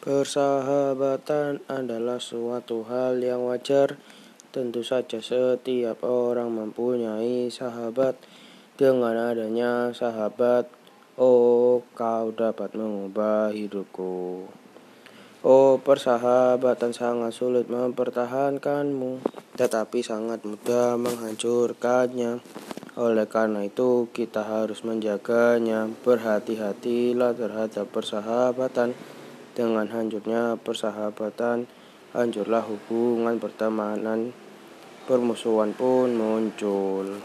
Persahabatan adalah suatu hal yang wajar. Tentu saja setiap orang mempunyai sahabat. Dengan adanya sahabat, oh kau dapat mengubah hidupku. Oh persahabatan sangat sulit mempertahankanmu, tetapi sangat mudah menghancurkannya. Oleh karena itu, kita harus menjaganya. Berhati-hatilah terhadap persahabatan. Dengan hancurnya persahabatan, hancurlah hubungan pertemanan, permusuhan pun muncul.